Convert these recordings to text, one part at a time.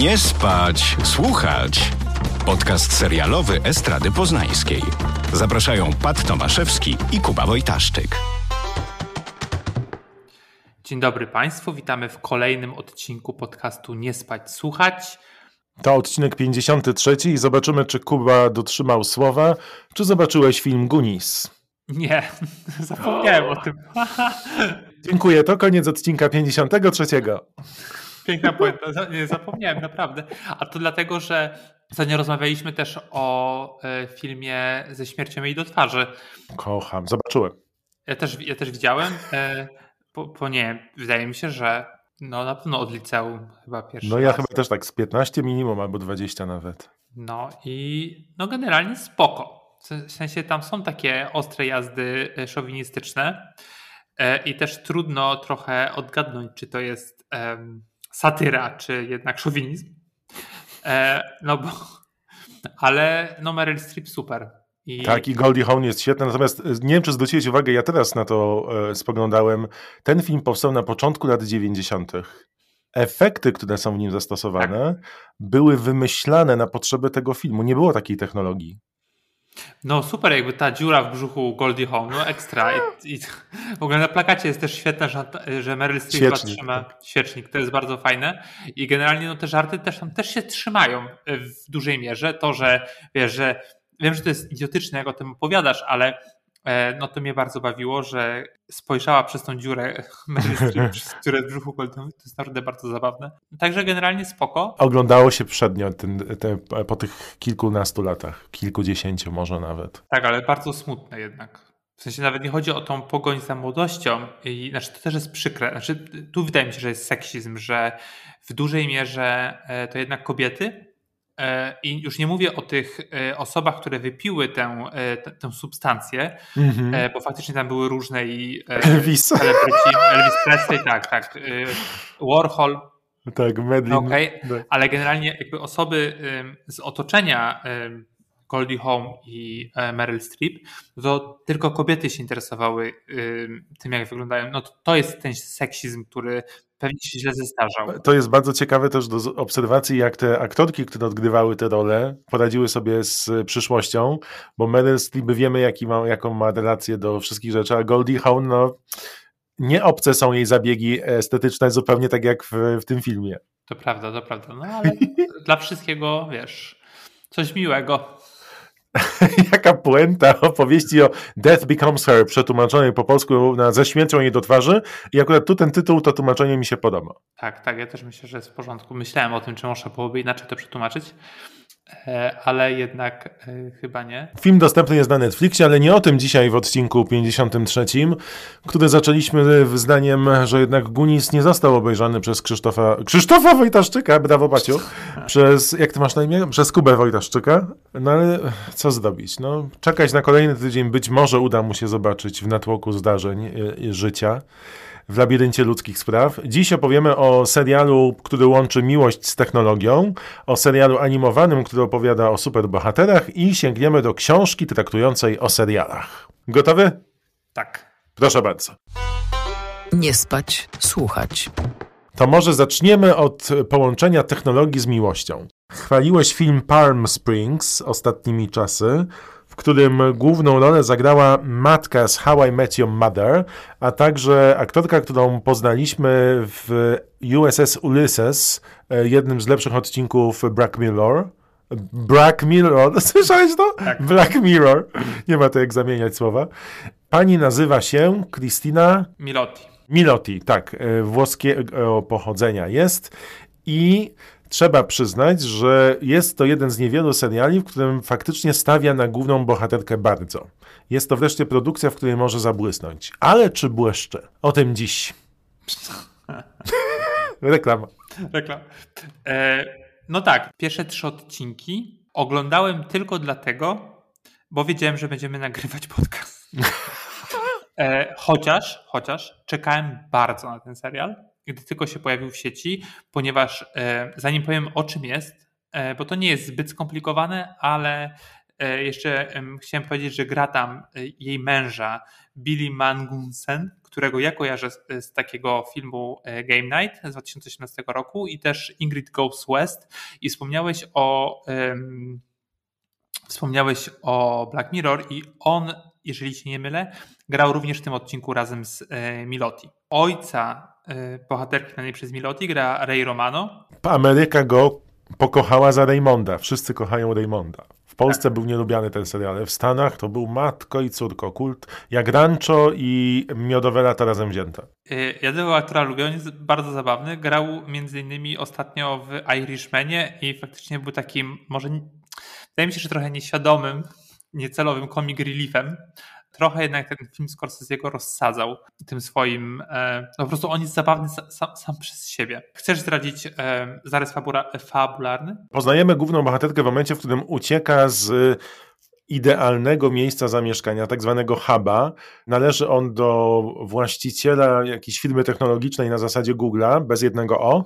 Nie spać, słuchać. Podcast serialowy Estrady Poznańskiej. Zapraszają Pat Tomaszewski i Kuba Wojtaszczyk. Dzień dobry Państwu, witamy w kolejnym odcinku podcastu Nie spać, słuchać. To odcinek 53 i zobaczymy, czy Kuba dotrzymał słowa, czy zobaczyłeś film Gunis. Nie, zapomniałem o tym. Dziękuję, to koniec odcinka 53. Piękna puenta, nie zapomniałem naprawdę. A to dlatego, że ostatnio rozmawialiśmy też o e, filmie ze śmiercią jej do twarzy. Kocham, zobaczyłem. Ja też, ja też widziałem, e, bo, bo nie, wydaje mi się, że no na pewno od liceum chyba pierwszy No ja raz. chyba też tak z 15 minimum albo 20 nawet. No i no generalnie spoko. W sensie tam są takie ostre jazdy e, szowinistyczne i też trudno trochę odgadnąć, czy to jest em, satyra, czy jednak szowinizm. E, no bo, ale no Meryl Streep super. I Tak, i Goldie Hawn jest świetna, natomiast e, nie wiem, czy zwróciłeś uwagę, ja teraz na to e, spoglądałem. Ten film powstał na początku lat 90. Efekty, które są w nim zastosowane, były wymyślane na potrzeby tego filmu. Nie było takiej technologii. No super, jakby ta dziura w brzuchu Goldie Hawn, no ekstra. I, i w ogóle na plakacie jest też świetne, że, że Meryl Streep trzyma świecznik, to jest bardzo fajne. I generalnie no, te żarty też tam też się trzymają w dużej mierze. To, że wiesz, że wiem, że to jest idiotyczne, jak o tym opowiadasz, ale e, no to mnie bardzo bawiło, że spojrzała przez tą dziurę Meryl przez dziurę w brzuchu. To jest naprawdę bardzo zabawne. Także generalnie spoko. Oglądało się przednio ten, te, po tych kilkunastu latach, kilkudziesięciu może nawet. Tak, ale bardzo smutne jednak. W sensie nawet nie chodzi o tą pogoń za młodością. I, znaczy to też jest przykre. Znaczy, tu wydaje mi się, że jest seksizm, że w dużej mierze e, to jednak kobiety. E, I już nie mówię o tych e, osobach, które wypiły tę, e, tę, tę substancję, Mhm. e, bo faktycznie tam były różne i Elvis. Elvis Presley, tak, tak, Warhol, Tak, Medlin. Okej, Tak. ale generalnie jakby osoby z otoczenia Goldie Hawn i Meryl Streep, to tylko kobiety się interesowały ym, tym, jak wyglądają. No to, to jest ten seksizm, który pewnie się źle zestarzał. To jest bardzo ciekawe też do obserwacji, jak te aktorki, które odgrywały te role, poradziły sobie z przyszłością, bo Meryl Streep wiemy, jaki ma, jaką ma relację do wszystkich rzeczy, a Goldie Hawn, no, nie obce są jej zabiegi estetyczne, zupełnie tak jak w, w tym filmie. To prawda, to prawda. No ale dla wszystkiego, wiesz, coś miłego. Jaka puenta opowieści o Death Becomes Her, przetłumaczonej po polsku na ze śmiercią jej do twarzy i akurat tu ten tytuł, to tłumaczenie mi się podoba. Tak, tak, ja też myślę, że jest w porządku. Myślałem o tym, czy można byłoby inaczej to przetłumaczyć, ale jednak e, chyba nie. Film dostępny jest na Netflixie, ale nie o tym dzisiaj w odcinku 53, który zaczęliśmy zdaniem, że jednak Gunis nie został obejrzany przez Krzysztofa, Krzysztofa Wojtaszczyka, brawo Baciu, przez, jak ty masz na imię? Przez Kubę Wojtaszczyka. No ale co zrobić? No, czekać na kolejny tydzień, być może uda mu się zobaczyć w natłoku zdarzeń y, życia w labiryncie ludzkich spraw. Dziś opowiemy o serialu, który łączy miłość z technologią, o serialu animowanym, który opowiada o superbohaterach i sięgniemy do książki traktującej o serialach. Gotowy? Tak. Proszę bardzo. Nie spać, słuchać. To może zaczniemy od połączenia technologii z miłością. Chwaliłeś film Palm Springs ostatnimi czasy, w którym główną rolę zagrała matka z How I Met Your Mother, a także aktorka, którą poznaliśmy w USS Ulysses, e, jednym z lepszych odcinków Black Mirror. Black Mirror, słyszałeś to? Black Mirror. Nie ma to jak zamieniać słowa. Pani nazywa się Christina Miloti. Miloti, tak, e, włoskiego pochodzenia jest i trzeba przyznać, że jest to jeden z niewielu seriali, w którym faktycznie stawia na główną bohaterkę bardzo. Jest to wreszcie produkcja, w której może zabłysnąć. Ale czy błyszczy? O tym dziś. Reklama. Reklam. E, no tak, pierwsze trzy odcinki oglądałem tylko dlatego, bo wiedziałem, że będziemy nagrywać podcast. E, chociaż, chociaż czekałem bardzo na ten serial, gdy tylko się pojawił w sieci, ponieważ e, zanim powiem o czym jest, e, bo to nie jest zbyt skomplikowane, ale E, jeszcze chciałem powiedzieć, że gra tam jej męża Billy Mangunsen, którego ja kojarzę z, z, takiego filmu Game Night z 2018 roku i też Ingrid Goes West i wspomniałeś o wspomniałeś o Black Mirror i on, jeżeli się nie mylę, grał również w tym odcinku razem z e, Miloti. Ojca bohaterki na niej przez Miloti gra Ray Romano. Ameryka go pokochała za Raymonda. Wszyscy kochają Raymonda. W Polsce tak. był nielubiany ten serial, ale w Stanach to był matko i córko, kult jak Rancho i Miodowe lata razem wzięte. Y, ja tego aktora lubię, on jest bardzo zabawny. Grał między innymi ostatnio w Irishmanie i faktycznie był takim, może wydaje mi się, że trochę nieświadomym, niecelowym comic reliefem, trochę jednak ten film Scorsese'ego rozsadzał tym swoim, e, no po prostu on jest zabawny sam, sam przez siebie. Chcesz zdradzić e, zarys fabula, fabularny? Poznajemy główną bohaterkę w momencie, w którym ucieka z idealnego miejsca zamieszkania, tak zwanego huba. Należy on do właściciela jakiejś firmy technologicznej na zasadzie Google'a, bez jednego O.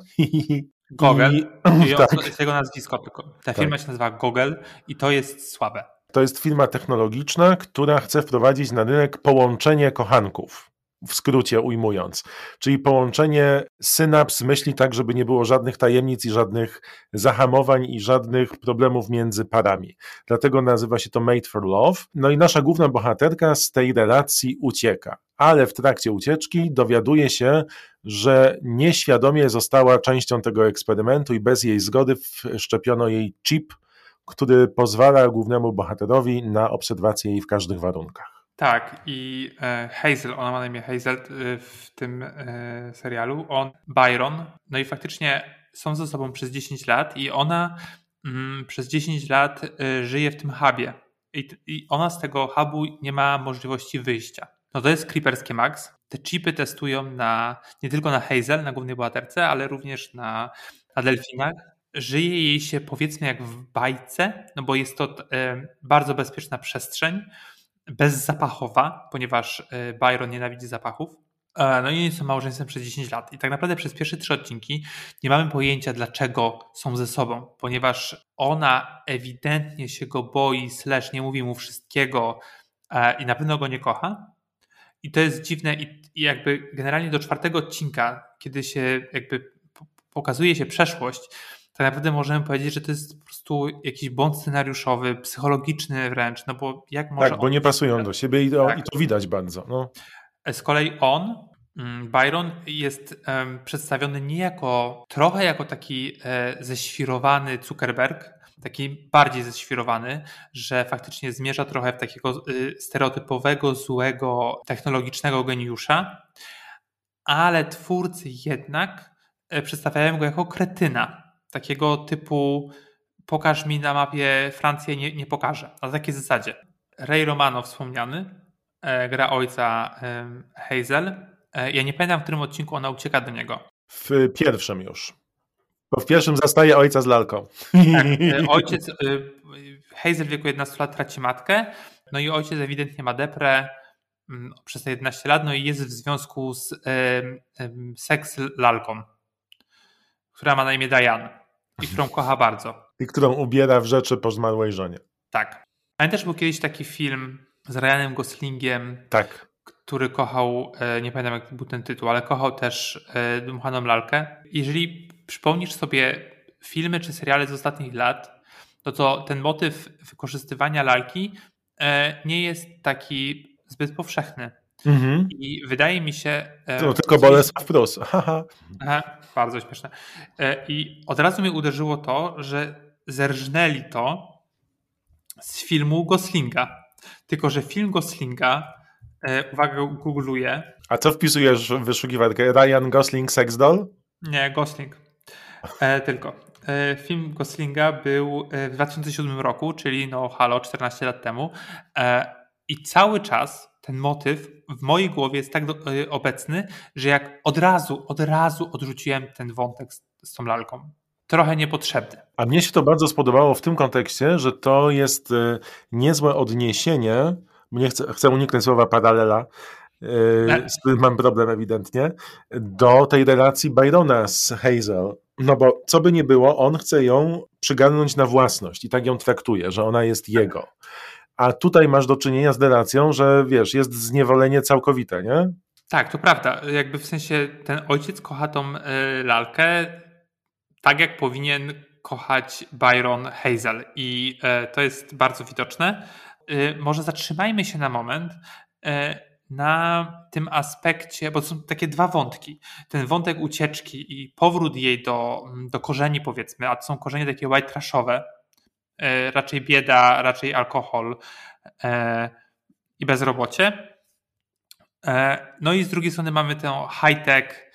Google. I, tak. jest jego nazwisko tylko. Ta tak. firma się nazywa Google i to jest słabe. To jest firma technologiczna, która chce wprowadzić na rynek połączenie kochanków w skrócie ujmując, czyli połączenie synaps myśli tak, żeby nie było żadnych tajemnic i żadnych zahamowań i żadnych problemów między parami. Dlatego nazywa się to Made for Love. No i nasza główna bohaterka z tej relacji ucieka, ale w trakcie ucieczki dowiaduje się, że nieświadomie została częścią tego eksperymentu i bez jej zgody wszczepiono jej chip który pozwala głównemu bohaterowi na obserwację jej w każdych warunkach. Tak, i e, Hazel, ona ma na imię Hazel e, w tym e, serialu, on, Byron, no i faktycznie są ze sobą przez 10 lat i ona mm, przez 10 lat żyje w tym hubie I, i ona z tego hubu nie ma możliwości wyjścia. No to jest Creeperskie Max. Te chipy testują na, nie tylko na Hazel, na głównej bohaterce, ale również na, na delfinach żyje jej się powiedzmy jak w bajce, no bo jest to e, bardzo bezpieczna przestrzeń, bezzapachowa, ponieważ e, Byron nienawidzi zapachów. E, no i są małżeństwem przez 10 lat. I tak naprawdę przez pierwsze trzy odcinki nie mamy pojęcia, dlaczego są ze sobą, ponieważ ona ewidentnie się go boi, slash nie mówi mu wszystkiego i na pewno go nie kocha. I to jest dziwne i, i jakby generalnie do czwartego odcinka, kiedy się jakby pokazuje się przeszłość, tak naprawdę możemy powiedzieć, że to jest po prostu jakiś błąd scenariuszowy, psychologiczny wręcz, no bo jak może... Tak, bo nie pasują do siebie i to, tak. i to widać bardzo. No. Z kolei on, mm, Byron jest um, przedstawiony nie jako, trochę jako taki e, ześwirowany Zuckerberg, taki bardziej ześwirowany, że faktycznie zmierza trochę w takiego y, stereotypowego, złego, technologicznego geniusza, ale twórcy jednak e, przedstawiają go jako kretyna takiego typu pokaż mi na mapie Francję, nie, nie pokażę. Na takiej zasadzie. Ray Romano wspomniany, e, gra ojca Hazel. E, ja nie pamiętam, w którym odcinku ona ucieka do niego. W pierwszym już. Bo w pierwszym zastaje ojca z lalką. Tak, e, ojciec, Hazel w wieku 11 lat traci matkę, no i ojciec ewidentnie ma deprę mm, przez te 11 lat, no i jest w związku z seks lalką, która ma na imię Diane i którą kocha bardzo. I którą ubiera w rzeczy po zmarłej żonie. Tak. Ale też był kiedyś taki film z Ryanem Goslingiem. Tak. Który kochał, e, nie pamiętam jak był ten tytuł, ale kochał też e, dmuchaną lalkę. Jeżeli przypomnisz sobie filmy czy seriale z ostatnich lat, to, to ten motyw wykorzystywania lalki e, nie jest taki zbyt powszechny. Mhm. I wydaje mi się. To tylko Bolesław Prus. Bardzo śmieszne. E, I od razu mnie uderzyło to, że zerżnęli to z filmu Goslinga. Tylko, że film Goslinga, e, uwaga, googluję. A co wpisujesz w wyszukiwarkę? Ryan Gosling Sex Doll? Nie, Gosling. E, tylko. E, film Goslinga był w 2007 roku, czyli no halo, 14 lat temu. E, I cały czas ten motyw w mojej głowie jest tak y, obecny, że jak od razu, od razu odrzuciłem ten wątek z, z tą lalką. Trochę niepotrzebny. A mnie się to bardzo spodobało w tym kontekście, że to jest y, niezłe odniesienie, mnie chcę, chcę uniknąć słowa paralela, y, z którym mam problem ewidentnie, do tej relacji Byrona z Hazel No bo co by nie było, on chce ją przygarnąć na własność i tak ją traktuje, że ona jest jego. A tutaj masz do czynienia z relacją, że wiesz, jest zniewolenie całkowite, nie? Tak, to prawda. Jakby w sensie ten ojciec kocha tą y, lalkę tak, jak powinien kochać Byron Hazel. I y, to jest bardzo widoczne. Y, może zatrzymajmy się na moment na tym aspekcie, bo są takie dwa wątki. Ten wątek ucieczki i powrót jej do, do korzeni, powiedzmy, a to są korzenie takie white trashowe, raczej bieda, raczej alkohol i bezrobocie. E, no i z drugiej strony mamy tę high-tech,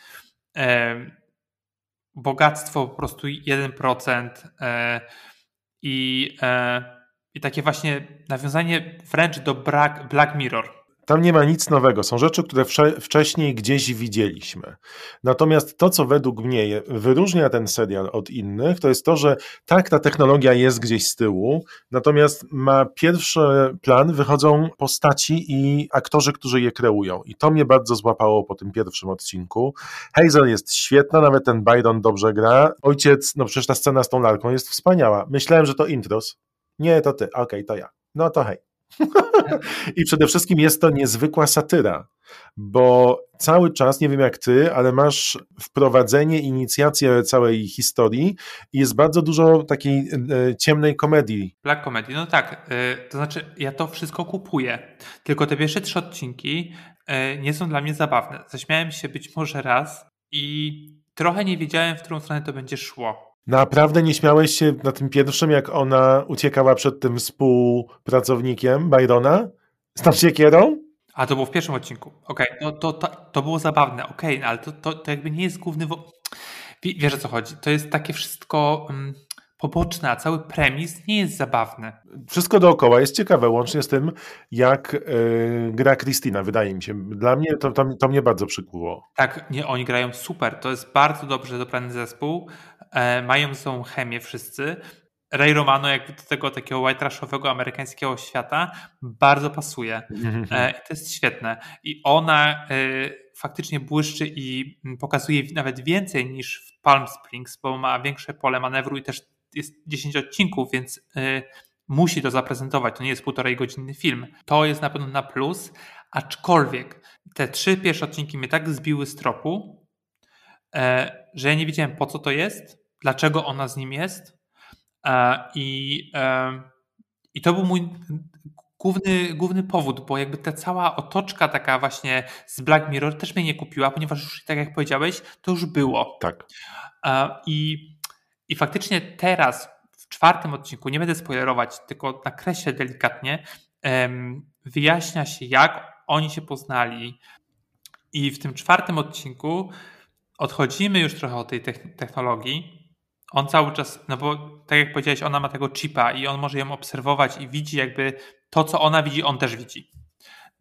e, bogactwo po prostu 1% e, i, i takie właśnie nawiązanie wręcz do Black Mirror. Tam nie ma nic nowego. Są rzeczy, które wcześniej gdzieś widzieliśmy. Natomiast to, co według mnie wyróżnia ten serial od innych, to jest to, że tak, ta technologia jest gdzieś z tyłu, natomiast ma pierwszy plan, wychodzą postaci i aktorzy, którzy je kreują. I to mnie bardzo złapało po tym pierwszym odcinku. Hazel jest świetna, nawet ten Byron dobrze gra. Ojciec, no przecież ta scena z tą lalką jest wspaniała. Myślałem, że to intros. Nie, to ty. Okej, okay, to ja. No to hej. I przede wszystkim jest to niezwykła satyra, bo cały czas, nie wiem jak ty, ale masz wprowadzenie, inicjację całej historii i jest bardzo dużo takiej e, ciemnej komedii. Black comedy, no tak. E, to znaczy, ja to wszystko kupuję. Tylko te pierwsze trzy odcinki e, nie są dla mnie zabawne. Zaśmiałem się być może raz i trochę nie wiedziałem, w którą stronę to będzie szło. Naprawdę nie śmiałeś się na tym pierwszym, jak ona uciekała przed tym współpracownikiem Byrona z tą siekierą? A to było w pierwszym odcinku. Okej, okay. no to, to, to było zabawne, okej, okay, no ale to, to, to jakby nie jest główny. Wo... Wiesz o co chodzi? To jest takie wszystko. Um, poboczne, a cały premis nie jest zabawny. Wszystko dookoła jest ciekawe, łącznie z tym, jak yy, gra Kristina, wydaje mi się. Dla mnie to, to, to, mnie bardzo przykuło. Tak, nie, oni grają super. To jest bardzo dobrze dobrany zespół. E, mają tą chemię wszyscy. Ray Romano jakby do tego takiego white trashowego amerykańskiego świata bardzo pasuje. E, to jest świetne. I ona e, faktycznie błyszczy i pokazuje nawet więcej niż w Palm Springs, bo ma większe pole manewru i też jest 10 odcinków, więc y, musi to zaprezentować. To nie jest półtorej godzinny film. To jest na pewno na plus, aczkolwiek te trzy pierwsze odcinki mnie tak zbiły z tropu, e, że ja nie wiedziałem po co to jest, dlaczego ona z nim jest e, i, e, i to był mój główny, główny powód, bo jakby ta cała otoczka taka właśnie z Black Mirror też mnie nie kupiła, ponieważ już tak jak powiedziałeś, to już było. Tak. I i faktycznie teraz, w czwartym odcinku, nie będę spoilerować, tylko nakreślę delikatnie, wyjaśnia się, jak oni się poznali. I w tym czwartym odcinku odchodzimy już trochę od tej technologii. On cały czas, no bo tak jak powiedziałeś, ona ma tego chipa i on może ją obserwować i widzi jakby to, co ona widzi, on też widzi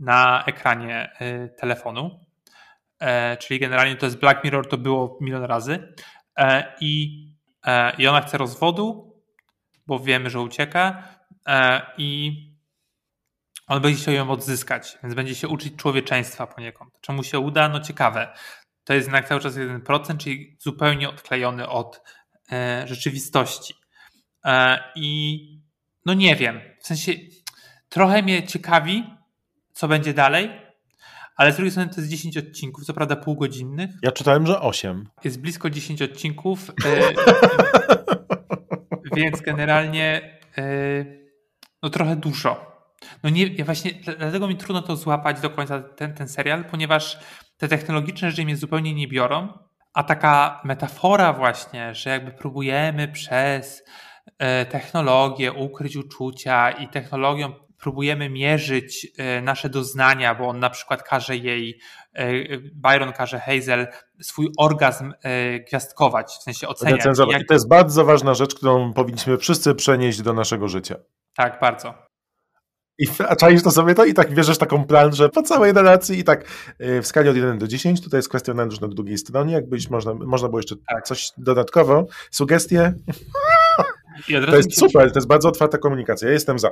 na ekranie y, telefonu. E, czyli generalnie to jest Black Mirror, to było milion razy. E, I E, i ona chce rozwodu, bo wiemy, że ucieka i on będzie chciał ją odzyskać, więc będzie się uczyć człowieczeństwa poniekąd. Czemu się uda? No ciekawe. To jest jednak cały czas 1%, czyli zupełnie odklejony od rzeczywistości. I no nie wiem, w sensie trochę mnie ciekawi, co będzie dalej, ale z drugiej strony to jest 10 odcinków, co prawda półgodzinnych. Ja czytałem, że 8. Jest blisko 10 odcinków, e, więc generalnie e, no trochę dużo. No nie, ja właśnie, dlatego mi trudno to złapać do końca ten, ten serial, ponieważ te technologiczne rzeczy mnie zupełnie nie biorą, a taka metafora właśnie, że jakby próbujemy przez e, technologię ukryć uczucia i technologią próbujemy mierzyć e, nasze doznania, bo on na przykład każe jej, e, Byron każe Hazel swój orgazm gwiazdkować, w sensie oceniać. Jak... I to jest bardzo ważna rzecz, którą powinniśmy wszyscy przenieść do naszego życia. Tak, bardzo. I czaisz to sobie to i tak bierzesz taką plan, że po całej relacji i tak w skali od 1 do 10, tutaj jest kwestionariusz na drugiej stronie, jakbyś można, można było jeszcze tak. coś dodatkowo, sugestie. to jest super, to jest bardzo otwarta komunikacja, ja jestem za.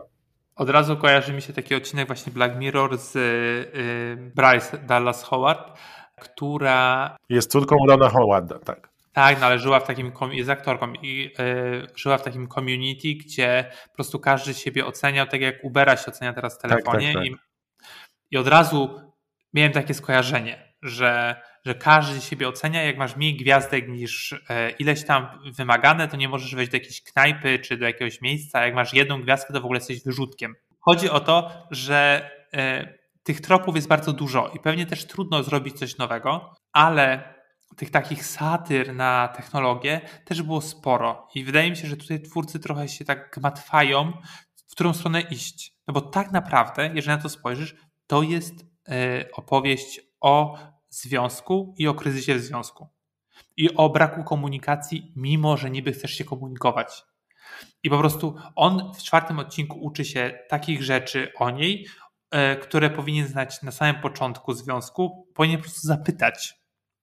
Od razu kojarzy mi się taki odcinek właśnie Black Mirror z y, Bryce Dallas Howard, która... Jest córką Rona Howarda, tak. Tak, no ale żyła w takim, jest aktorką i yy, żyła w takim community, gdzie po prostu każdy siebie oceniał, tak jak Ubera się ocenia teraz w telefonie tak, tak, tak. I, i od razu miałem takie skojarzenie, że, że każdy siebie ocenia, jak masz mniej gwiazdek niż e, ileś tam wymagane, to nie możesz wejść do jakiejś knajpy czy do jakiegoś miejsca, jak masz jedną gwiazdkę, to w ogóle jesteś wyrzutkiem. Chodzi o to, że e, tych tropów jest bardzo dużo i pewnie też trudno zrobić coś nowego, ale tych takich satyr na technologię też było sporo. I wydaje mi się, że tutaj twórcy trochę się tak gmatwają, w którą stronę iść. No bo tak naprawdę, jeżeli na to spojrzysz, to jest e, opowieść o związku i o kryzysie w związku. I o braku komunikacji, mimo że niby chcesz się komunikować. I po prostu on w czwartym odcinku uczy się takich rzeczy o niej, e, które powinien znać na samym początku związku, powinien po prostu zapytać.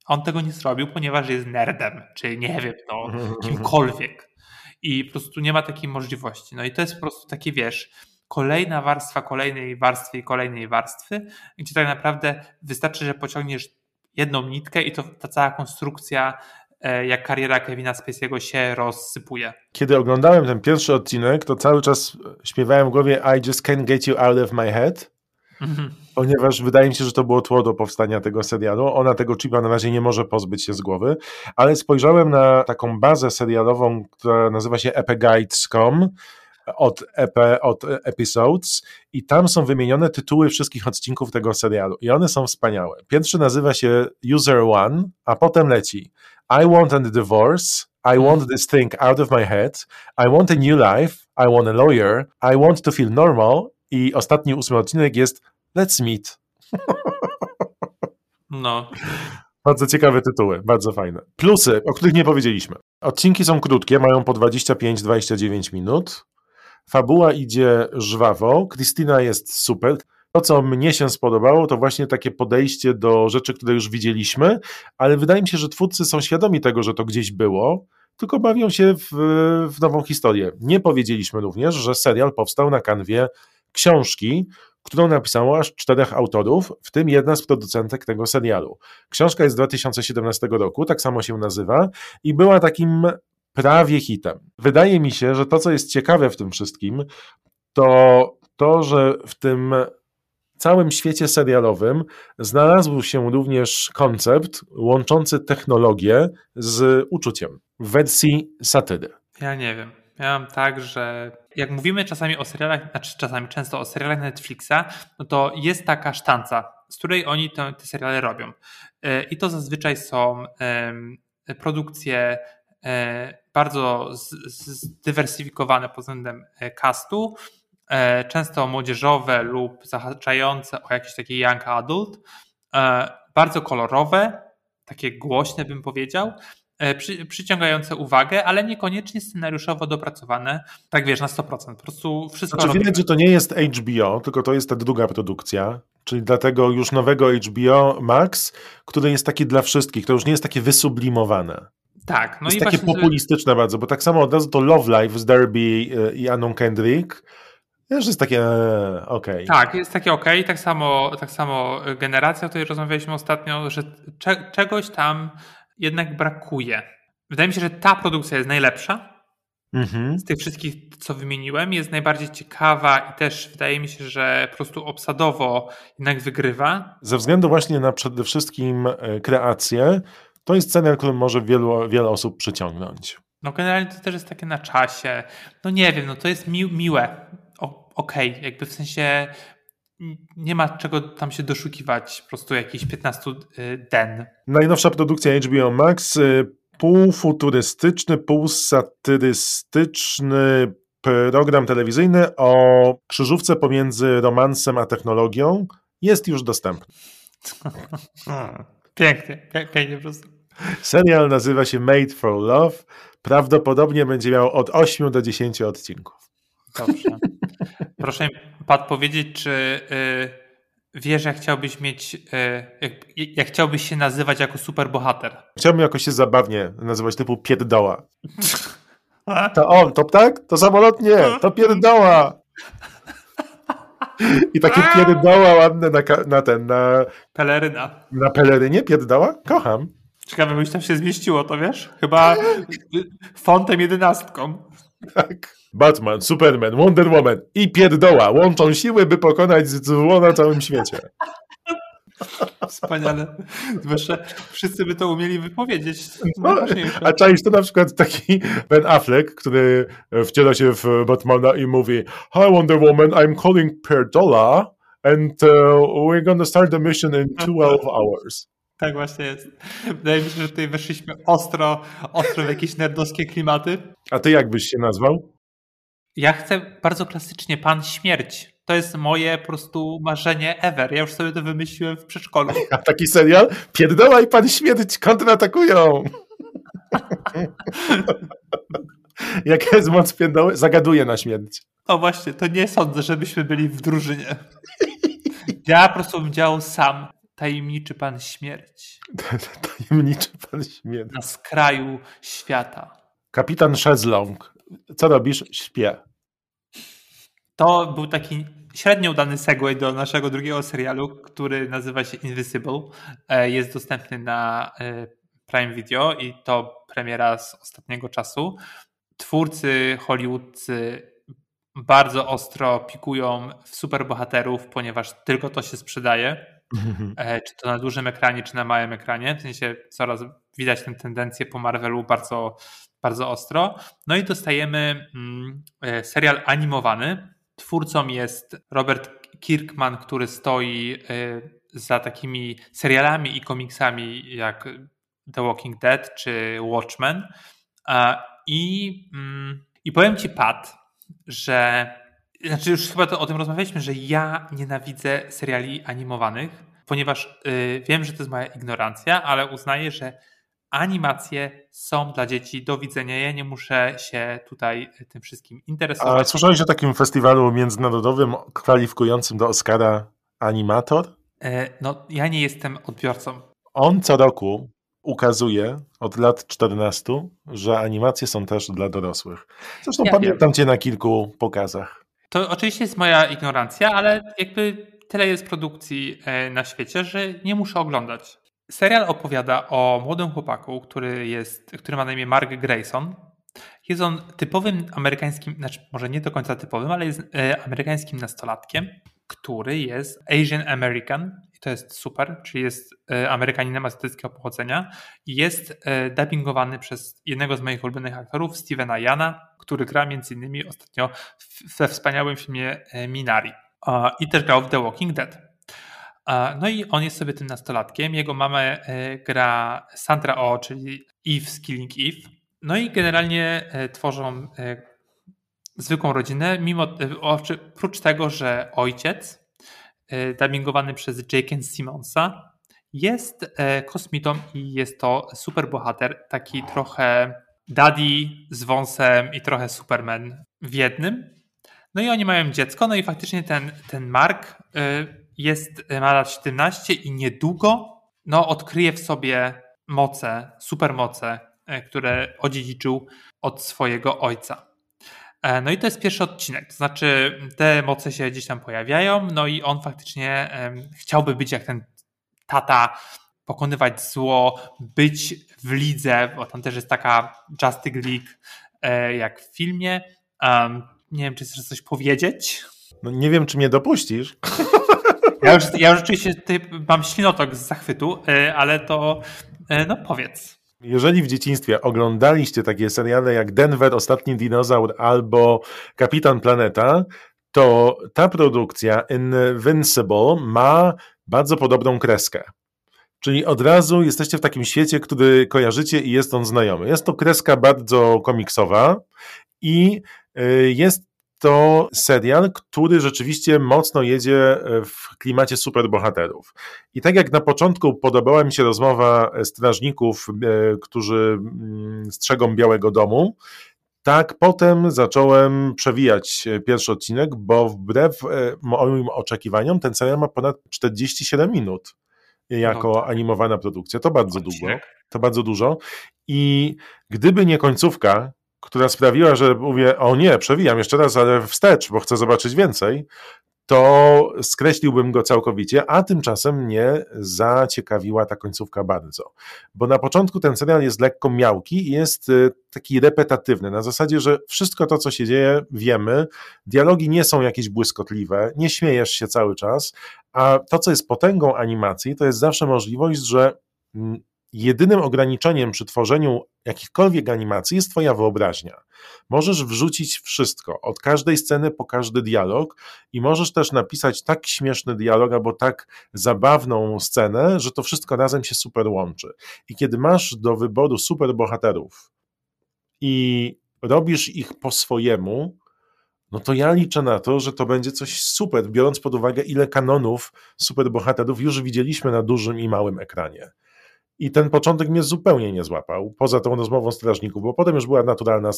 On tego nie zrobił, ponieważ jest nerdem, czy nie wiem, no, kimkolwiek. I po prostu nie ma takiej możliwości. No i to jest po prostu takie, wiesz, kolejna warstwa kolejnej warstwy i kolejnej warstwy, gdzie tak naprawdę wystarczy, że pociągniesz jedną nitkę i to ta cała konstrukcja e, jak kariera Kevina Spacey'ego się rozsypuje. Kiedy oglądałem ten pierwszy odcinek, to cały czas śpiewałem w głowie I just can't get you out of my head, mhm. ponieważ wydaje mi się, że to było tło do powstania tego serialu. Ona tego chipa na razie nie może pozbyć się z głowy, ale spojrzałem na taką bazę serialową, która nazywa się epiguides.com, od, EP, od Episodes. I tam są wymienione tytuły wszystkich odcinków tego serialu. I one są wspaniałe. Pierwszy nazywa się User One, a potem leci. I want a divorce, I want this thing out of my head, I want a new life, I want a lawyer, I want to feel normal i ostatni ósmy odcinek jest Let's meet. No. Bardzo ciekawe tytuły, bardzo fajne. Plusy, o których nie powiedzieliśmy. Odcinki są krótkie, mają po 25-29 minut. Fabuła idzie żwawo, Krystyna jest super. To, co mnie się spodobało, to właśnie takie podejście do rzeczy, które już widzieliśmy, ale wydaje mi się, że twórcy są świadomi tego, że to gdzieś było, tylko bawią się w, w nową historię. Nie powiedzieliśmy również, że serial powstał na kanwie książki, którą napisało aż czterech autorów, w tym jedna z producentek tego serialu. Książka jest z 2017 roku, tak samo się nazywa i była takim prawie hitem. Wydaje mi się, że to, co jest ciekawe w tym wszystkim, to to, że w tym całym świecie serialowym znalazł się również koncept łączący technologię z uczuciem w wersji satyry. Ja nie wiem. Ja mam tak, że jak mówimy czasami o serialach, znaczy czasami często o serialach Netflixa, no to jest taka sztanca, z której oni te, te seriale robią. E, I to zazwyczaj są produkcje e, bardzo zdywersyfikowane pod względem e, castu, często młodzieżowe lub zahaczające o jakiś taki young adult, bardzo kolorowe, takie głośne bym powiedział, przy, przyciągające uwagę, ale niekoniecznie scenariuszowo dopracowane, tak wiesz, na 100%. Po prostu wszystko. Znaczy, widać, że to nie jest HBO, tylko to jest ta druga produkcja, czyli dlatego już nowego HBO Max, który jest taki dla wszystkich, to już nie jest takie wysublimowane. Tak. No jest i takie właśnie, populistyczne bardzo, bo tak samo od razu to Love Life z Derby e, i Anną Kendrick też jest takie e, okej. Okay. Tak, jest takie okej. Okay. Tak, samo, tak samo generacja, o której rozmawialiśmy ostatnio, że cze czegoś tam jednak brakuje. Wydaje mi się, że ta produkcja jest najlepsza. Mhm. Z tych wszystkich, co wymieniłem, jest najbardziej ciekawa i też wydaje mi się, że po prostu obsadowo jednak wygrywa. Ze względu właśnie na przede wszystkim e, kreację, to jest cena, którą może wielu, wiele osób przyciągnąć. No generalnie to też jest takie na czasie. No nie wiem, no to jest mi miłe. Okej, okay. jakby w sensie nie ma czego tam się doszukiwać, po prostu jakichś 15 y, den. Najnowsza produkcja HBO Max, y, półfuturystyczny, półsatyrystyczny program telewizyjny o krzyżówce pomiędzy romansem a technologią jest już dostępny. Pięknie, pięknie po prostu. Serial nazywa się Made for Love. Prawdopodobnie będzie miał od 8 do 10 odcinków. Dobrze. Proszę Pat powiedzieć, czy y, wiesz, jak chciałbyś mieć, y, jak, jak, chciałbyś się nazywać jako superbohater? Chciałbym jakoś się zabawnie nazywać typu Pierdoła. To on, to ptak? To samolot? Nie, to Pierdoła. I takie pierdoła ładne na, na ten, na... Peleryna. Na pelerynie pierdoła? Kocham. Ciekawe, byś tam się zmieściło, to wiesz? Chyba fontem jedenastką. Tak. Batman, Superman, Wonder Woman i pierdoła łączą siły, by pokonać zło na całym świecie. Wspaniale. Zwłaszcza wszyscy by to umieli wypowiedzieć. No, a czaisz to na przykład taki Ben Affleck, który wciela się w Batmana i mówi Hi Wonder Woman, I'm calling Perdola and uh, we're gonna start the mission in 12 hours. Tak właśnie jest. Wydaje mi się, że tutaj weszliśmy ostro, ostro w jakieś nerdowskie klimaty. A ty jak byś się nazwał? Ja chcę bardzo klasycznie Pan Śmierć. To jest moje po prostu marzenie ever. Ja już sobie to wymyśliłem w przedszkolu. A taki serial? Pierdoła i Pan Śmierć kontratakują. Jaka jest moc pierdoły? Zagaduje na śmierć. O właśnie, to nie sądzę, żebyśmy byli w drużynie. Ja po prostu bym działał sam. Tajemniczy Pan Śmierć. Tajemniczy Pan Śmierć. Na skraju świata. Kapitan Szezlong. Co robisz? Śpię. To był taki średnio udany segway do naszego drugiego serialu, który nazywa się Invisible. E, jest dostępny na e, Prime Video i to premiera z ostatniego czasu. Twórcy hollywoodzcy bardzo ostro pikują w superbohaterów, ponieważ tylko to się sprzedaje. E, czy to na dużym ekranie, czy na małym ekranie. W sensie coraz widać tę tendencję po Marvelu bardzo, bardzo ostro. No i dostajemy mm, serial animowany, Twórcą jest Robert Kirkman, który stoi y, za takimi serialami i komiksami jak The Walking Dead czy Watchmen. I, mm, i powiem Ci, Pat, że znaczy już chyba to o tym rozmawialiśmy, że ja nienawidzę seriali animowanych, ponieważ y, wiem, że to jest moja ignorancja, ale uznaję, że animacje są dla dzieci do widzenia. Ja nie muszę się tutaj tym wszystkim interesować. A słyszałeś o takim festiwalu międzynarodowym kwalifikującym do Oscara animator? E, no, ja nie jestem odbiorcą. On co roku ukazuje od lat 14, że animacje są też dla dorosłych. Zresztą ja pamiętam wiem. cię na kilku pokazach. To oczywiście jest moja ignorancja, ale jakby tyle jest produkcji e, na świecie, że nie muszę oglądać. Serial opowiada o młodym chłopaku, który, jest, który ma na imię Mark Grayson. Jest on typowym amerykańskim, znaczy może nie do końca typowym, ale jest e, amerykańskim nastolatkiem, który jest Asian American i to jest super, czyli jest e, Amerykaninem azjatyckiego pochodzenia i jest e, dubbingowany przez jednego z moich ulubionych aktorów, Stevena Jana, który gra innymi ostatnio we wspaniałym filmie Minari i też grał w The Walking Dead. No i on jest sobie tym nastolatkiem. Jego mamę e, gra Sandra O, czyli Eve z Killing Eve. No i generalnie e, tworzą e, zwykłą rodzinę, mimo oprócz tego, że ojciec, dubbingowany przez Jaken Simonsa, jest kosmitą i jest to superbohater, taki trochę daddy z wąsem i trochę Superman w jednym. No i oni mają dziecko, no i faktycznie ten, ten Mark jest, e, ma lat 17 i niedługo no, odkryje w sobie moce, supermoce, e, które odziedziczył od swojego ojca. E, no i to jest pierwszy odcinek, to znaczy te moce się gdzieś tam pojawiają, no i on faktycznie chciałby być jak ten tata, pokonywać zło, być w lidze, bo tam też jest taka Justice League jak w filmie. nie wiem, czy chcesz coś powiedzieć? No nie wiem, czy mnie dopuścisz. Ja już, ja już rzeczywiście mam ślinotok z zachwytu, e, ale to e, no powiedz. Jeżeli w dzieciństwie oglądaliście takie seriale jak Denver, Ostatni Dinozaur albo Kapitan Planeta, to ta produkcja Invincible ma bardzo podobną kreskę. Czyli od razu jesteście w takim świecie, który kojarzycie i jest on znajomy. Jest to kreska bardzo komiksowa i e, jest to serial, który rzeczywiście mocno jedzie e, w klimacie superbohaterów. I tak jak na początku podobała mi się rozmowa strażników, e, którzy mm, strzegą Białego Domu, tak potem zacząłem przewijać pierwszy odcinek, bo wbrew e, moim oczekiwaniom ten serial ma ponad 47 minut jako no tak. animowana produkcja. To bardzo długo. To bardzo dużo. I gdyby nie końcówka, która sprawiła, że mówię, o nie, przewijam jeszcze raz, ale wstecz, bo chcę zobaczyć więcej, to skreśliłbym go całkowicie, a tymczasem mnie zaciekawiła ta końcówka bardzo. Bo na początku ten serial jest lekko miałki i jest y, taki repetatywny, na zasadzie, że wszystko to, co się dzieje, wiemy, dialogi nie są jakieś błyskotliwe, nie śmiejesz się cały czas, a to, co jest potęgą animacji, to jest zawsze możliwość, że mm, jedynym ograniczeniem przy tworzeniu jakichkolwiek animacji jest Twoja wyobraźnia. Możesz wrzucić wszystko, od każdej sceny po każdy dialog, i możesz też napisać tak śmieszny dialog albo tak zabawną scenę, że to wszystko razem się super łączy. I kiedy masz do wyboru super bohaterów i robisz ich po swojemu, no to ja liczę na to, że to będzie coś super, biorąc pod uwagę, ile kanonów superbohaterów już widzieliśmy na dużym i małym ekranie. I ten początek mnie zupełnie nie złapał, poza tą rozmową strażników, bo potem już była naturalna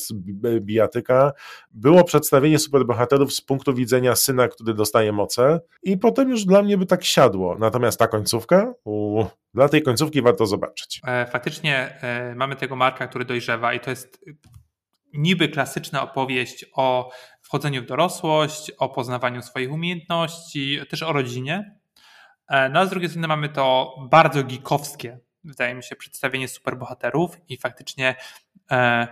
bijatyka, było przedstawienie superbohaterów z punktu widzenia syna, który dostaje moce i potem już dla mnie by tak siadło. Natomiast ta końcówka, u, dla tej końcówki warto zobaczyć. E, faktycznie e, mamy tego Marka, który dojrzewa i to jest niby klasyczna opowieść o wchodzeniu w dorosłość, o poznawaniu swoich umiejętności, też o rodzinie. E, no a z drugiej strony mamy to bardzo geekowskie wydaje mi się, przedstawienie superbohaterów i faktycznie e,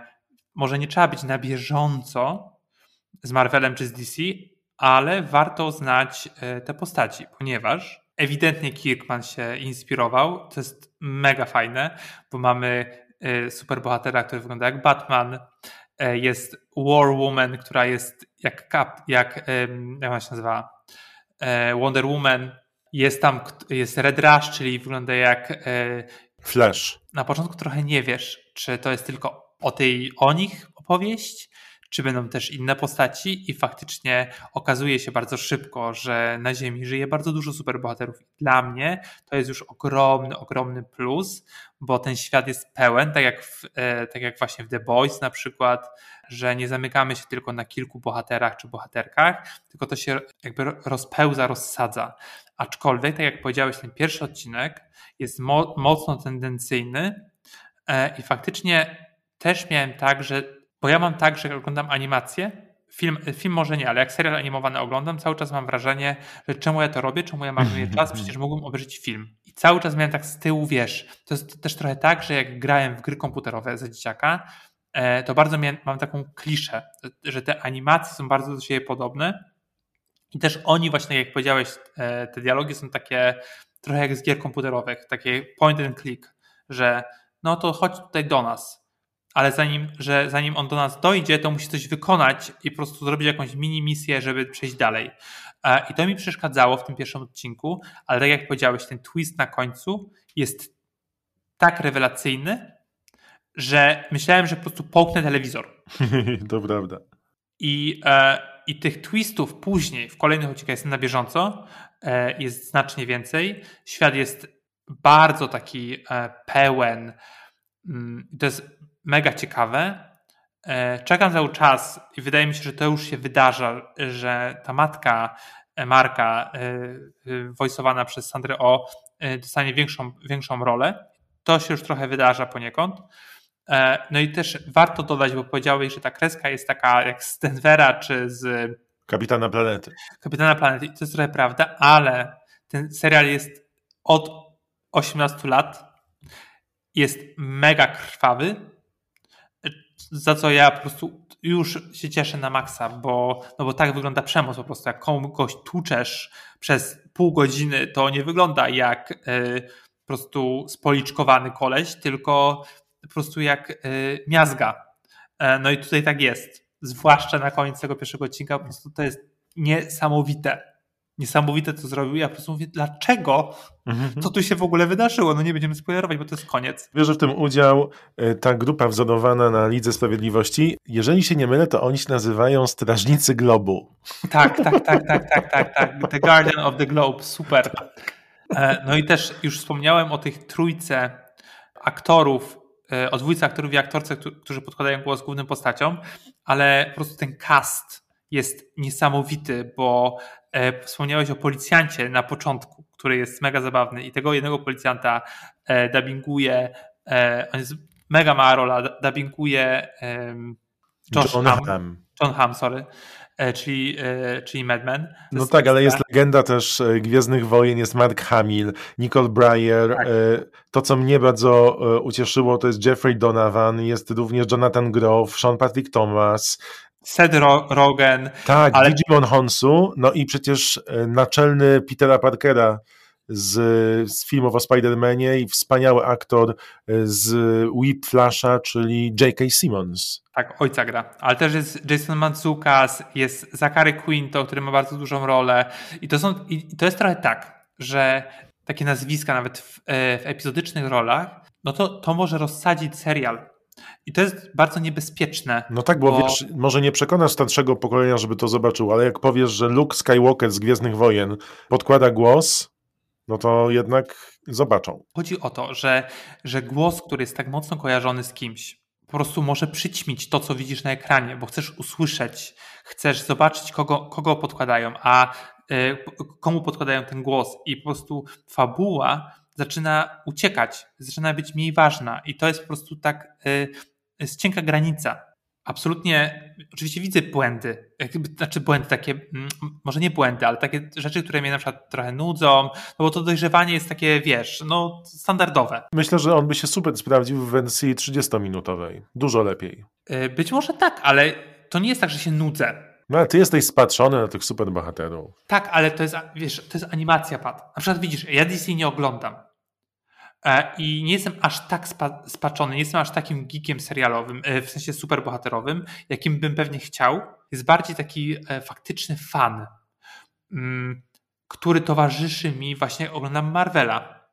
może nie trzeba być na bieżąco z Marvelem czy z DC, ale warto znać e, te postaci, ponieważ ewidentnie Kirkman się inspirował. To jest mega fajne, bo mamy e, superbohatera, który wygląda jak Batman, e, jest War Woman, która jest jak, jak, jak ona się nazywa? E, Wonder Woman. Jest tam jest Red Rush, czyli wygląda jak Flash. Na początku trochę nie wiesz, czy to jest tylko o tej o nich opowieść, czy będą też inne postaci i faktycznie okazuje się bardzo szybko, że na Ziemi żyje bardzo dużo superbohaterów. Dla mnie to jest już ogromny, ogromny plus, bo ten świat jest pełen, tak jak, w, e, tak jak właśnie w The Boys na przykład, że nie zamykamy się tylko na kilku bohaterach czy bohaterkach, tylko to się jakby rozpełza, rozsadza. Aczkolwiek, tak jak powiedziałeś, ten pierwszy odcinek jest mo mocno tendencyjny e, i faktycznie też miałem tak, że, bo ja mam tak, że oglądam animację, film, film może nie, ale jak serial animowany oglądam, cały czas mam wrażenie, że czemu ja to robię, czemu ja marnuję czas, przecież mógłbym obejrzeć film. I cały czas miałem tak z tyłu, wiesz, to jest też trochę tak, że jak grałem w gry komputerowe za dzieciaka, e, to bardzo miałem, mam taką kliszę, że te animacje są bardzo do siebie podobne i też oni właśnie, jak powiedziałeś, e, te dialogi są takie trochę jak z gier komputerowych, takie point and click, że no to chodź tutaj do nas, ale zanim, że zanim on do nas dojdzie, to musi coś wykonać i po prostu zrobić jakąś mini misję, żeby przejść dalej. E, I to mi przeszkadzało w tym pierwszym odcinku, ale tak jak powiedziałeś, ten twist na końcu jest tak rewelacyjny, że myślałem, że po prostu połknę telewizor. to prawda. I, e, I tych twistów później, w kolejnych odcinkach jestem na bieżąco, e, jest znacznie więcej. Świat jest bardzo taki e, pełen. Mm, to jest mega ciekawe. E, czekam cały czas i wydaje mi się, że to już się wydarza, że ta matka Marka, wojsowana przez Sandrę O, dostanie większą, większą rolę. To się już trochę wydarza poniekąd. E, no i też warto dodać, bo powiedziałeś, że ta kreska jest taka jak z Denvera czy z Kapitana Planety. Kapitana Planety. I to jest trochę prawda, ale ten serial jest od 18 lat. Jest mega krwawy, za co ja po prostu już się cieszę na maksa, bo, no bo tak wygląda przemoc po prostu. Jak kogoś tłuczesz przez pół godziny, to nie wygląda jak y, po prostu spoliczkowany koleś, tylko po prostu jak y, miazga. E, no i tutaj tak jest. Zwłaszcza na koniec tego pierwszego odcinka, po prostu to jest niesamowite. Niesamowite, co zrobił. Ja po prostu mówię, dlaczego? Mhm. Co tu się w ogóle wydarzyło? No nie będziemy spoilerować, bo to jest koniec. Bierze w tym udział y, ta grupa wzorowana na Lidze Sprawiedliwości. Jeżeli się nie mylę, to oni się nazywają Strażnicy Globu. Tak, tak, tak, tak, tak, tak, tak. The Guardian of the Globe. Super. E, no i też już wspomniałem o tych trójce aktorów, o dwójce aktorów i aktorce, którzy podkładają głos głównym postaciom, ale po prostu ten cast jest niesamowity, bo e, wspomniałeś o policjancie na początku, który jest mega zabawny i tego jednego policjanta e, dubbinguje, on jest mega mała rola, dubbinguje Josh John Hamm. Hamm. John Hamm, sorry, e, czyli, e, czyli Mad Men. No tak, ale jest legenda też e, Gwiezdnych Wojen, jest Mark Hamill, Nicole Breyer. Tak. e, To, co mnie bardzo e, ucieszyło, to jest Jeffrey Donovan, jest również Jonathan Groff, Sean Patrick Thomas, Seth Ro- Rogen. tak, Ale- Digimon Honsu, no i przecież e, naczelny Petera Parkera z, z filmów o Spider-Manie i wspaniały aktor e, z Whip Flasha, czyli J.K. Simmons. Tak, ojca gra. Ale też jest Jason Mantzoukas, jest Zachary Quinto, który ma bardzo dużą rolę. I to, są, I to jest trochę tak, że takie nazwiska nawet w, e, w epizodycznych rolach, no to, to może rozsadzić serial. I to jest bardzo niebezpieczne. No tak, bo, Bo- wiesz, może nie przekonasz starszego pokolenia, żeby to zobaczyło, ale jak powiesz, że Luke Skywalker z Gwiezdnych Wojen podkłada głos, no to jednak zobaczą. Chodzi o to, że, że głos, który jest tak mocno kojarzony z kimś, po prostu może przyćmić to, co widzisz na ekranie, bo chcesz usłyszeć, chcesz zobaczyć, kogo, kogo podkładają, a y, komu podkładają ten głos, i po prostu fabuła zaczyna uciekać, zaczyna być mniej ważna, i to jest po prostu tak y, jest cienka granica. Absolutnie, oczywiście widzę błędy, jakby, znaczy błędy takie, mm, może nie błędy, ale takie rzeczy, które mnie na przykład trochę nudzą, no bo to dojrzewanie jest takie, wiesz, no standardowe. Myślę, że on by się super sprawdził w wersji 30-minutowej. Dużo lepiej. Y, Być może tak, ale to nie jest tak, że się nudzę. No ale ty jesteś spatrzony na tych super bohaterów. Tak, ale to jest, wiesz, to jest animacja, Pat. Na przykład widzisz, ja DC nie oglądam. E, I nie jestem aż tak spa, spaczony, nie jestem aż takim geekiem serialowym, e, w sensie superbohaterowym, jakim bym pewnie chciał. Jest bardziej taki e, faktyczny fan, mm, który towarzyszy mi właśnie oglądam Marvela.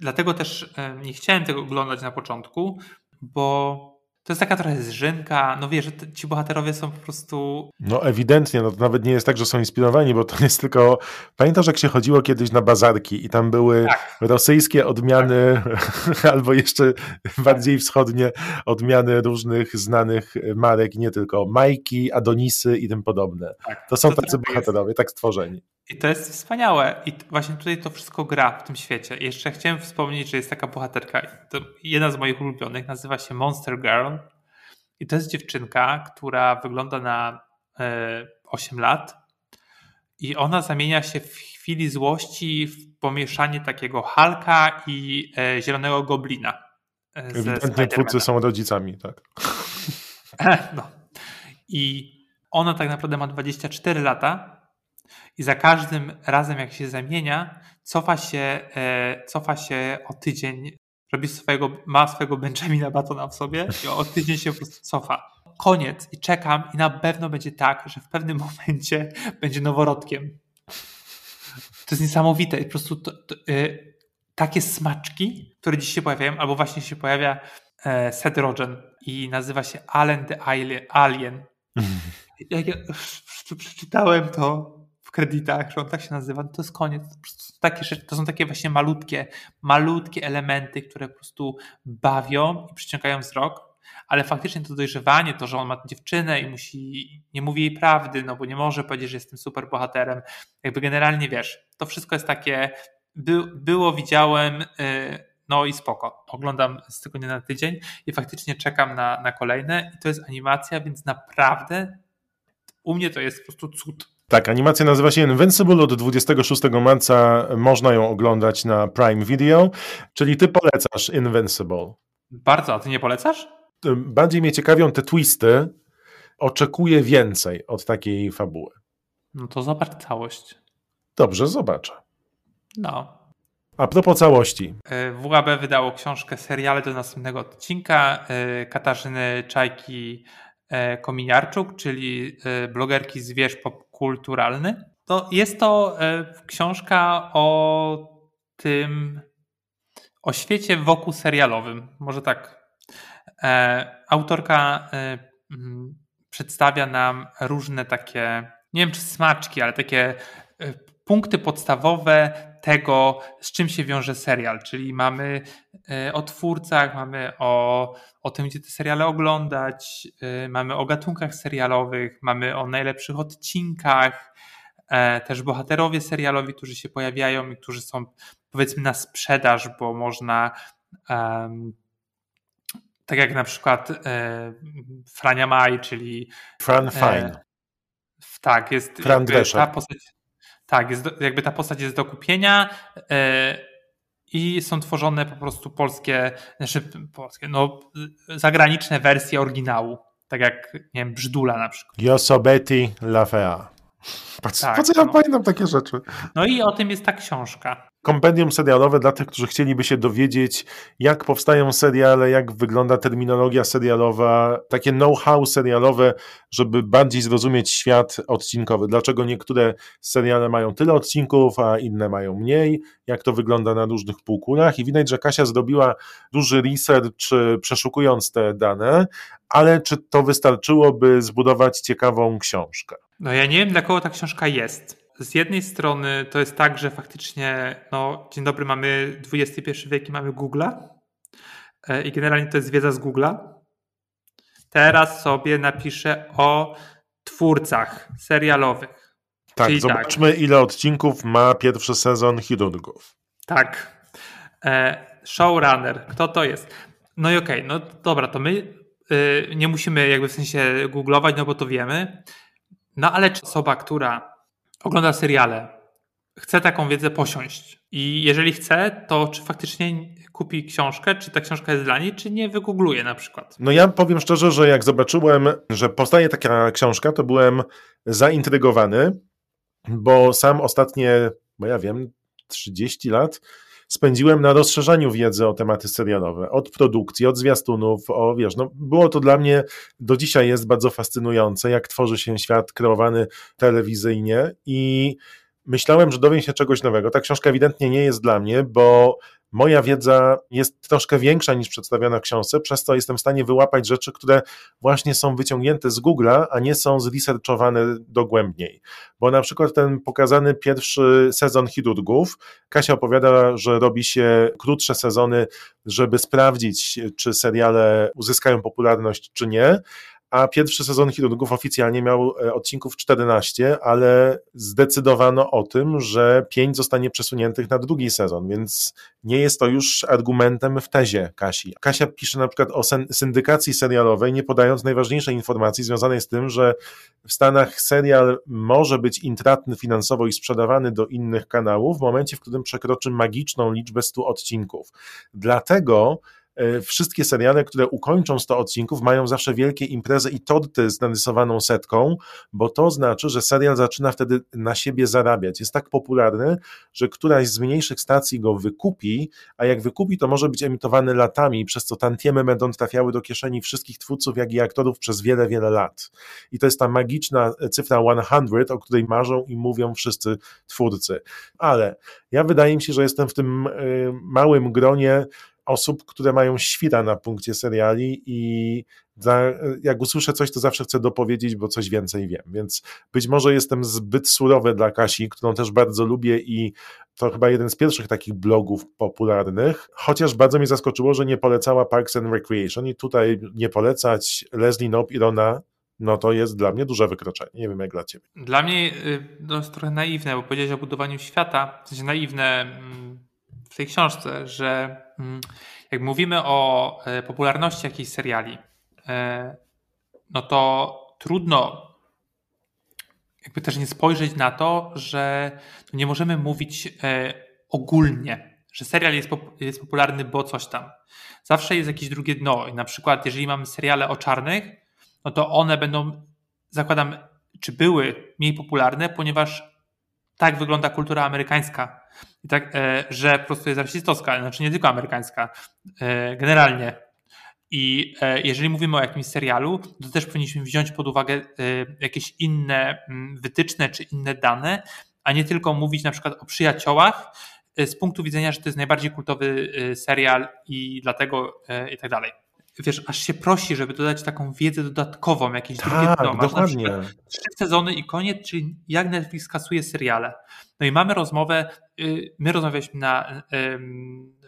Dlatego też nie chciałem tego oglądać na początku, bo to jest taka trochę zżynka. No wiesz, że ci bohaterowie są po prostu No ewidentnie, no to nawet nie jest tak, że są inspirowani, bo to jest tylko... Pamiętasz, jak się chodziło kiedyś na bazarki i tam były Tak. rosyjskie odmiany, albo jeszcze bardziej wschodnie odmiany różnych znanych marek, nie tylko Majki, Adonisy i tym podobne. tak, To są to tacy jest. bohaterowie, tak stworzeni. I to jest wspaniałe. I właśnie tutaj to wszystko gra w tym świecie. I jeszcze chciałem wspomnieć, że jest taka bohaterka, jedna z moich ulubionych, nazywa się Monster Girl. I to jest dziewczynka, która wygląda na e, 8 lat. I ona zamienia się w chwili złości w pomieszanie takiego Halka i e, Zielonego Goblina. e, Ewidentnie twórcy są rodzicami, tak. No. I ona tak naprawdę ma 24 lata i za każdym razem, jak się zamienia, cofa się, e, cofa się o tydzień, robi swojego, ma swojego Benjamina Batona w sobie i o tydzień się po prostu cofa. Koniec i czekam i na pewno będzie tak, że w pewnym momencie będzie noworodkiem. To jest niesamowite. I po prostu to, to, e, takie smaczki, które dziś się pojawiają, albo właśnie się pojawia e, Seth Rogen i nazywa się Allen the Alien. Alien. Jak ja prze- przeczytałem to w kredytach, że on tak się nazywa, no to jest koniec. Takie rzeczy, to są takie właśnie malutkie, malutkie elementy, które po prostu bawią i przyciągają wzrok, ale faktycznie to dojrzewanie, to, że on ma dziewczynę i musi, nie mówi jej prawdy, no bo nie może powiedzieć, że jestem super bohaterem. Jakby generalnie wiesz, to wszystko jest takie, by, było, widziałem, yy, no i spoko. Oglądam z tygodnia na tydzień i faktycznie czekam na, na kolejne i to jest animacja, więc naprawdę u mnie to jest po prostu cud. Tak, animacja nazywa się Invincible. Od 26 marca można ją oglądać na Prime Video, czyli ty polecasz Invincible. Bardzo, a ty nie polecasz? Bardziej mnie ciekawią te twisty. Oczekuję więcej od takiej fabuły. No to zobacz całość. Dobrze, zobaczę. No. A propos całości. Y, WAB wydało książkę seriale do następnego odcinka y, Katarzyny Czajki y, Kominiarczuk, czyli blogerki zwierz popkulturalny. To jest to y, książka o tym, o świecie wokół serialowym. Może tak. E, Autorka mm, przedstawia nam różne takie, nie wiem czy smaczki, ale takie punkty podstawowe tego, z czym się wiąże serial. Czyli mamy y, o twórcach, mamy o, o tym, gdzie te seriale oglądać, y, mamy o gatunkach serialowych, mamy o najlepszych odcinkach, e, też bohaterowie serialowi, którzy się pojawiają i którzy są powiedzmy na sprzedaż, bo można em, Tak jak na przykład e, Frania Maj, czyli. Fran Fine. E, tak, jest. Fran ta postać, tak, jest, jakby ta postać jest do kupienia. E, i są tworzone po prostu polskie, znaczy polskie, no zagraniczne wersje oryginału. Tak jak, nie wiem, Brzdula na przykład. Josobeti Lafea. Patrz, tak, po co ja no. pamiętam takie rzeczy? No i o tym jest ta książka kompendium serialowe dla tych, którzy chcieliby się dowiedzieć, jak powstają seriale, jak wygląda terminologia serialowa, takie know-how serialowe, żeby bardziej zrozumieć świat odcinkowy. Dlaczego niektóre seriale mają tyle odcinków, a inne mają mniej, jak to wygląda na różnych półkulach. I widać, że Kasia zrobiła duży research, przeszukując te dane, ale czy to wystarczyłoby zbudować ciekawą książkę? No ja nie wiem, dla kogo ta książka jest z jednej strony to jest tak, że faktycznie, no, dzień dobry, mamy XXI wiek i mamy Google'a e, i generalnie to jest wiedza z Google'a. Teraz sobie napiszę o twórcach serialowych. Tak, Czyli zobaczmy tak. ile odcinków ma pierwszy sezon Chirurgów. Tak. E, showrunner, kto to jest? No i okej, okay, no dobra, to my y, nie musimy jakby w sensie googlować, no bo to wiemy. No ale czy osoba, która ogląda seriale, chce taką wiedzę posiąść i jeżeli chce, to czy faktycznie kupi książkę, czy ta książka jest dla niej, czy nie wygoogluje na przykład? No ja powiem szczerze, że jak zobaczyłem, że powstaje taka książka, to byłem zaintrygowany, bo sam ostatnie, bo ja wiem, 30 lat spędziłem na rozszerzaniu wiedzy o tematy serialowe, od produkcji, od zwiastunów, o wiesz, no było to dla mnie, do dzisiaj jest bardzo fascynujące, jak tworzy się świat kreowany telewizyjnie i myślałem, że dowiem się czegoś nowego. Ta książka ewidentnie nie jest dla mnie, bo moja wiedza jest troszkę większa niż przedstawiona w książce, przez to jestem w stanie wyłapać rzeczy, które właśnie są wyciągnięte z Google'a, a nie są zresearchowane dogłębniej. Bo na przykład ten pokazany pierwszy sezon chirurgów, Kasia opowiada, że robi się krótsze sezony, żeby sprawdzić, czy seriale uzyskają popularność, czy nie, a pierwszy sezon Chirurgów oficjalnie miał e, odcinków 14, ale zdecydowano o tym, że 5 zostanie przesuniętych na drugi sezon, więc nie jest to już argumentem w tezie Kasi. Kasia pisze na przykład o syndykacji serialowej, nie podając najważniejszej informacji związanej z tym, że w Stanach serial może być intratny finansowo i sprzedawany do innych kanałów w momencie, w którym przekroczy magiczną liczbę 100 odcinków. Dlatego wszystkie seriale, które ukończą 100 odcinków, mają zawsze wielkie imprezy i torty z narysowaną setką, bo to znaczy, że serial zaczyna wtedy na siebie zarabiać. Jest tak popularny, że któraś z mniejszych stacji go wykupi, a jak wykupi, to może być emitowany latami, przez co tantiemy będą trafiały do kieszeni wszystkich twórców, jak i aktorów przez wiele, wiele lat. I to jest ta magiczna cyfra 100, o której marzą i mówią wszyscy twórcy. Ale ja wydaje mi się, że jestem w tym e, małym gronie osób, które mają świra na punkcie seriali i jak usłyszę coś, to zawsze chcę dopowiedzieć, bo coś więcej wiem. Więc być może jestem zbyt surowy dla Kasi, którą też bardzo lubię i to chyba jeden z pierwszych takich blogów popularnych, chociaż bardzo mnie zaskoczyło, że nie polecała Parks and Recreation i tutaj nie polecać Leslie Knope i Rona no to jest dla mnie duże wykroczenie. Nie wiem jak dla Ciebie. Dla mnie y, to jest trochę naiwne, bo powiedziałeś o budowaniu świata, w sensie naiwne mm, w tej książce, że jak mówimy o e, popularności jakichś seriali, e, no to trudno jakby też nie spojrzeć na to, że nie możemy mówić e, ogólnie, że serial jest, jest popularny, bo coś tam. Zawsze jest jakieś drugie dno. I na przykład, jeżeli mamy seriale o czarnych, no to one będą, zakładam, czy były mniej popularne, ponieważ tak wygląda kultura amerykańska. I tak, e, że po prostu jest rasistowska, znaczy nie tylko amerykańska, e, generalnie. I e, jeżeli mówimy o jakimś serialu, to też powinniśmy wziąć pod uwagę jakieś inne mm, wytyczne czy inne dane, a nie tylko mówić na przykład o przyjaciołach z punktu widzenia, że to jest najbardziej kultowy serial i dlatego i tak dalej wiesz, aż się prosi, żeby dodać taką wiedzę dodatkową, jakieś tak, drugie dno. Masz dokładnie. na trzy sezony i koniec, czyli jak Netflix kasuje seriale. No i mamy rozmowę, y, my rozmawialiśmy na,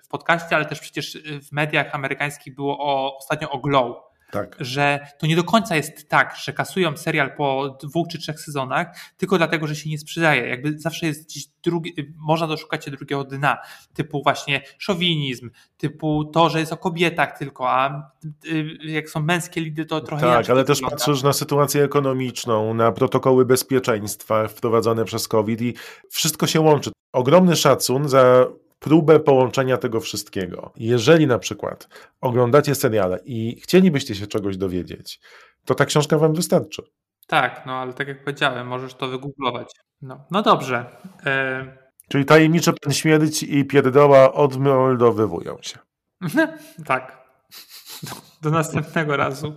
w podcaście, ale też przecież w mediach amerykańskich było o, ostatnio o Glow. Tak. że to nie do końca jest tak, że kasują serial po dwóch czy trzech sezonach, tylko dlatego, że się nie sprzedaje. Jakby zawsze jest gdzieś drugi, można doszukać się drugiego dna, typu właśnie szowinizm, typu to, że jest o kobietach tylko, a y, jak są męskie lidy, to trochę Tak, ale też wygląda. patrzysz na sytuację ekonomiczną, na protokoły bezpieczeństwa wprowadzone przez COVID i wszystko się łączy. Ogromny szacun za próbę połączenia tego wszystkiego. Jeżeli na przykład oglądacie seriale i chcielibyście się czegoś dowiedzieć, to ta książka wam wystarczy. Tak, no ale tak jak powiedziałem, możesz to wygooglować. No, no dobrze. E, Czyli tajemniczy pan śmierć i pierdoła odmeldowywują się. tak. Do, do następnego razu.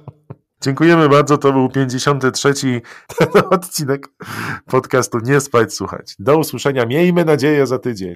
Dziękujemy bardzo, to był 53. ten odcinek podcastu Nie spać, słuchać. Do usłyszenia, miejmy nadzieję, za tydzień.